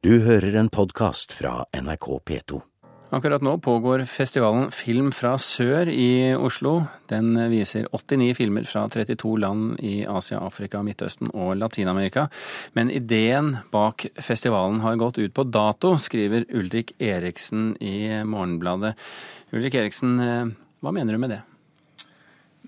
Du hører en podkast fra NRK P2. Akkurat nå pågår festivalen Film fra sør i Oslo. Den viser 89 filmer fra 32 land i Asia, Afrika, Midtøsten og Latin-Amerika. Men ideen bak festivalen har gått ut på dato, skriver Ulrik Eriksen i Morgenbladet. Ulrik Eriksen, eh, hva mener du med det?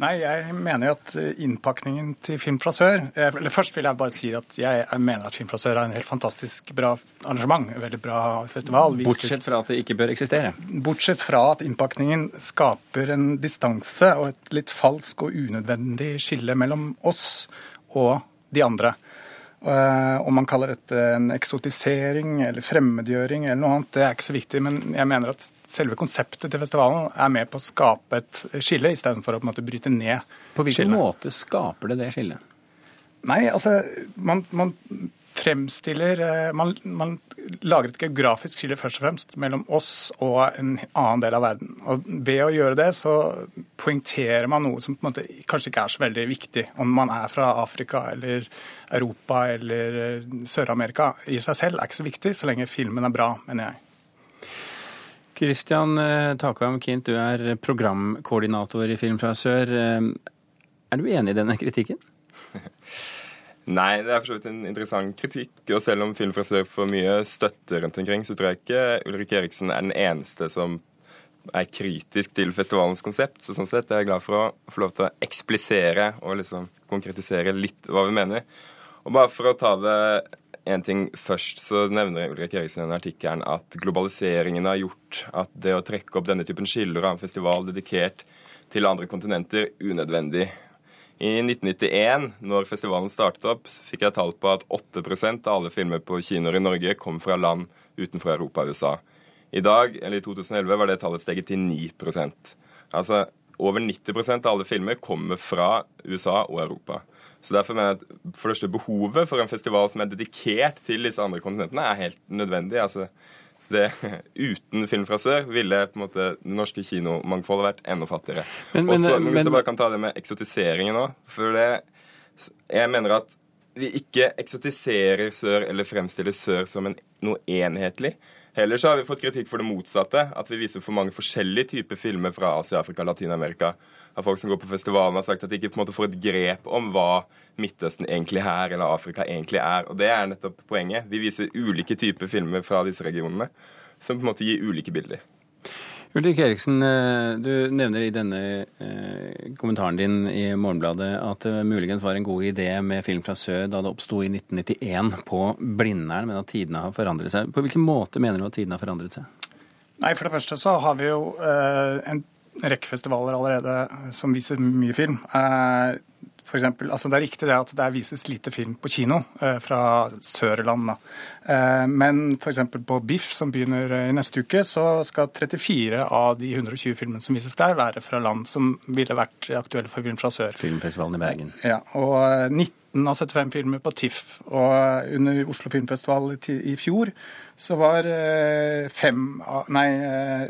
Nei, jeg mener jo at eh, innpakningen til Film fra sør Eller først vil jeg bare si at jeg mener at Film fra sør er en helt fantastisk bra arrangement. En veldig bra festival. Bortsett fra at det ikke bør eksistere? Bortsett fra at innpakningen skaper en distanse og et litt falsk og unødvendig skille mellom oss og de andre. Eh, om man kaller dette en eksotisering eller fremmedgjøring eller noe annet, det er ikke så viktig. Men jeg mener at selve konseptet til festivalen er med på å skape et skille, istedenfor å på en måte bryte ned På hvilken skille? måte skaper det det skillet? Nei, altså man, man fremstiller eh, man, man, lager et geografisk skille først og fremst mellom oss og en annen del av verden. Og Ved å gjøre det så poengterer man noe som på en måte kanskje ikke er så veldig viktig. Om man er fra Afrika eller Europa eller eh, Sør-Amerika. I seg selv er ikke så viktig, så lenge filmen er bra, mener jeg. Kristian Takvam Kint, du er programkoordinator i Film fra sør. Er du enig i denne kritikken? Nei, det er for så vidt en interessant kritikk. Og selv om filmfrisør får mye støtte rundt omkring, så tror jeg ikke Ulrik Eriksen er den eneste som er kritisk til festivalens konsept. Så sånn sett er jeg glad for å få lov til å eksplisere og liksom konkretisere litt hva vi mener. Og bare for å ta det en ting først, så nevner Ulrik Eriksen i den artikkelen at globaliseringen har gjort at det å trekke opp denne typen skiller av en festival dedikert til andre kontinenter unødvendig. I 1991, når festivalen startet opp, fikk jeg tall på at 8% av alle filmer på kinoer i Norge kom fra land utenfor Europa og USA. I dag, eller i 2011, var det tallet steget til 9% Altså over 90% av alle filmer kommer fra USA og Europa. Så derfor mener jeg at for det behovet for en festival som er dedikert til disse andre kontinentene, er helt nødvendig. Altså, det, uten film fra sør ville på en måte det norske kinomangfoldet vært enda fattigere. Men, men, Også, men hvis jeg bare kan ta det med eksotiseringen òg. For det, jeg mener at vi ikke eksotiserer sør eller fremstiller sør som en, noe enhetlig. Heller så har vi fått kritikk for det motsatte. At vi viser for mange forskjellige typer filmer fra Asia, Afrika, Latin-Amerika av folk som går på festivalen, har sagt at de ikke på en måte får et grep om hva Midtøsten egentlig er, eller Afrika egentlig er. Og det er nettopp poenget. Vi viser ulike typer filmer fra disse regionene, som på en måte gir ulike bilder. Ulrik Eriksen, eh, du nevner i denne eh, kommentaren din i Morgenbladet at det muligens var en god idé med film fra sør da det oppsto i 1991 på Blindern, men at tidene har forandret seg. På hvilken måte mener du at tidene har forandret seg? Nei, For det første så har vi jo eh, en rekke festivaler allerede som viser mye film. Eh, for eksempel, altså det er riktig det at det vises lite film på kino eh, fra Sørland. Eh, men f.eks. på BIFF, som begynner i neste uke, så skal 34 av de 120 filmene som vises der, være fra land som ville vært aktuelle for film fra sør. Filmfestivalen i Bergen. Ja, og 19 av 75 filmer på TIFF. Og under Oslo Filmfestival i fjor så var eh, fem, nei,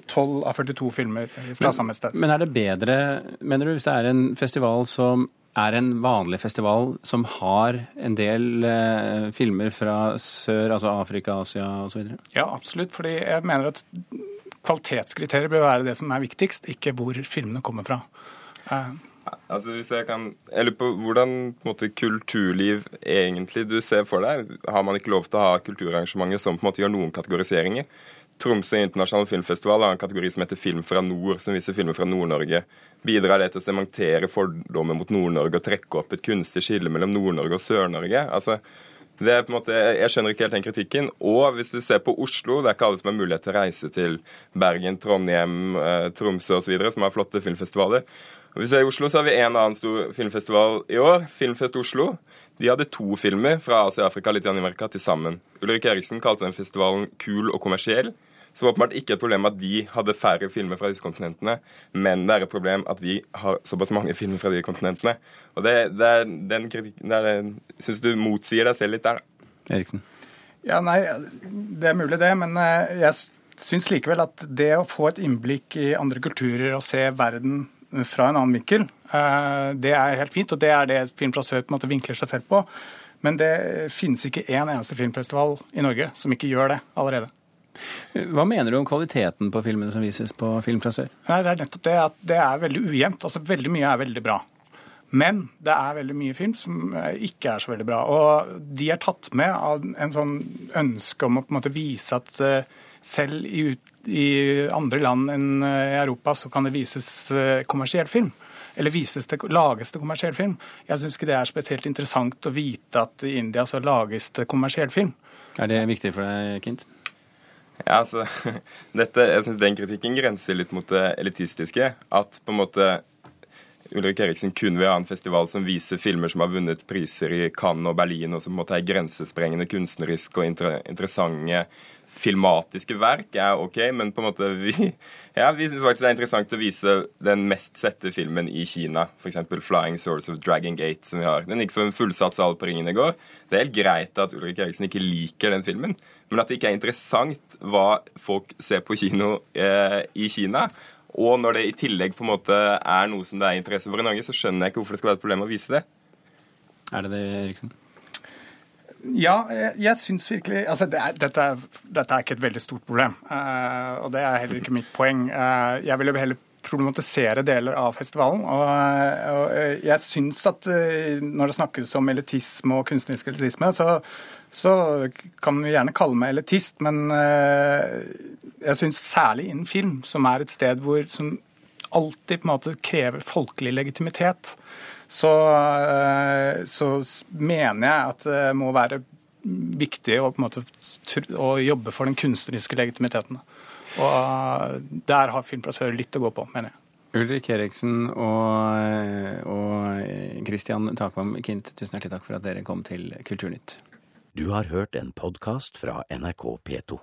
12 eh, av 42 filmer fra men, samme sted. Men er det bedre, mener du, hvis det er en festival som er en vanlig festival som har en del eh, filmer fra sør, altså Afrika, Asia osv.? Ja, absolutt. fordi jeg mener at kvalitetskriteriet bør være det som er viktigst, ikke hvor filmene kommer fra. Eh. Altså hvis jeg kan, Jeg lurer på hvordan på måte, kulturliv egentlig du ser for deg. Har man ikke lov til å ha kulturarrangementer som på en måte gjør noen kategoriseringer? Tromsø internasjonale filmfestival har en kategori som heter Film fra nord, som viser filmer fra Nord-Norge. Bidrar det til å sementere fordommer mot Nord-Norge og trekke opp et kunstig skille mellom Nord-Norge og Sør-Norge? Altså, det er på en måte, Jeg skjønner ikke helt den kritikken. Og hvis du ser på Oslo, det er ikke alle som har mulighet til å reise til Bergen, Trondheim, eh, Tromsø osv., som har flotte filmfestivaler. Og vi ser I Oslo så har vi en annen stor filmfestival i år, Filmfest Oslo. De hadde to filmer fra Asia, Afrika og Latin-Amerika til sammen. Ulrik Eriksen kalte den festivalen kul og kommersiell. Så åpenbart ikke et problem at de hadde færre filmer fra disse kontinentene, men det er et problem at vi har såpass mange filmer fra de kontinentene. Og det, det er den kritikken der syns du motsier deg selv litt der, da. Eriksen? Ja, nei, det er mulig det, men eh, jeg syns likevel at det å få et innblikk i andre kulturer og se verden fra en annen vinkel. Eh, det er helt fint, og det er det Film fra sør på en måte vinkler seg selv på. Men det finnes ikke én eneste filmfestival i Norge som ikke gjør det allerede. Hva mener du om kvaliteten på filmene som vises på Film fra sør? Nei, det er nettopp det at det er veldig ujevnt. Altså, veldig mye er veldig bra. Men det er veldig mye film som eh, ikke er så veldig bra. Og de er tatt med av en sånn ønske om å på en måte vise at uh, selv i, i, andre land enn uh, i Europa så kan det vises kommersiell film. Eller vises det, lages det kommersiell film. Jeg syns ikke det er spesielt interessant å vite at i India så lages det kommersiell film. Er det viktig for deg, Kint? Ja, altså, dette, jeg syns den kritikken grenser litt mot det elitistiske. At på en måte Ulrik Eriksen kun vil ha en festival som viser filmer som har vunnet priser i Cannes og Berlin, og som på en måte er grensesprengende kunstneriske og inter interessante filmatiske verk, er OK, men på en måte vi, ja, vi syns faktisk det er interessant å vise den mest sette filmen i Kina, f.eks. 'Flying Source of Dragon Gate', som vi har. Den gikk for en fullsatt sal på Ringen i går. Det er helt greit at Ulrik Eriksen ikke liker den filmen, men at det ikke er interessant hva folk ser på kino eh, i Kina. Og når det i tillegg på en måte er noe som det er interesse for i Norge, så skjønner jeg ikke hvorfor det skal være et problem å vise det. Er det det, Eriksen? Ja, jeg, jeg syns virkelig altså det er, dette, dette, er, ikke et veldig stort problem. Uh, og det er heller ikke mitt poeng. Uh, jeg ville heller problematisere deler av festivalen. Og, og jeg syns at når det snakkes om elitisme og kunstnerisk elitisme, så, så kan vi gjerne kalle meg elitist, men jeg syns særlig innen film, som er et sted hvor som alltid på en måte krever folkelig legitimitet, så, eh, så mener jeg at det må være viktig å, på en måte, å jobbe for den kunstneriske legitimiteten. Og der har filmplassører litt å gå på, mener jeg. Ulrik Eriksen og, og Christian Takvam Kint, tusen hjertelig takk for at dere kom til Kulturnytt. Du har hørt en podkast fra NRK P2.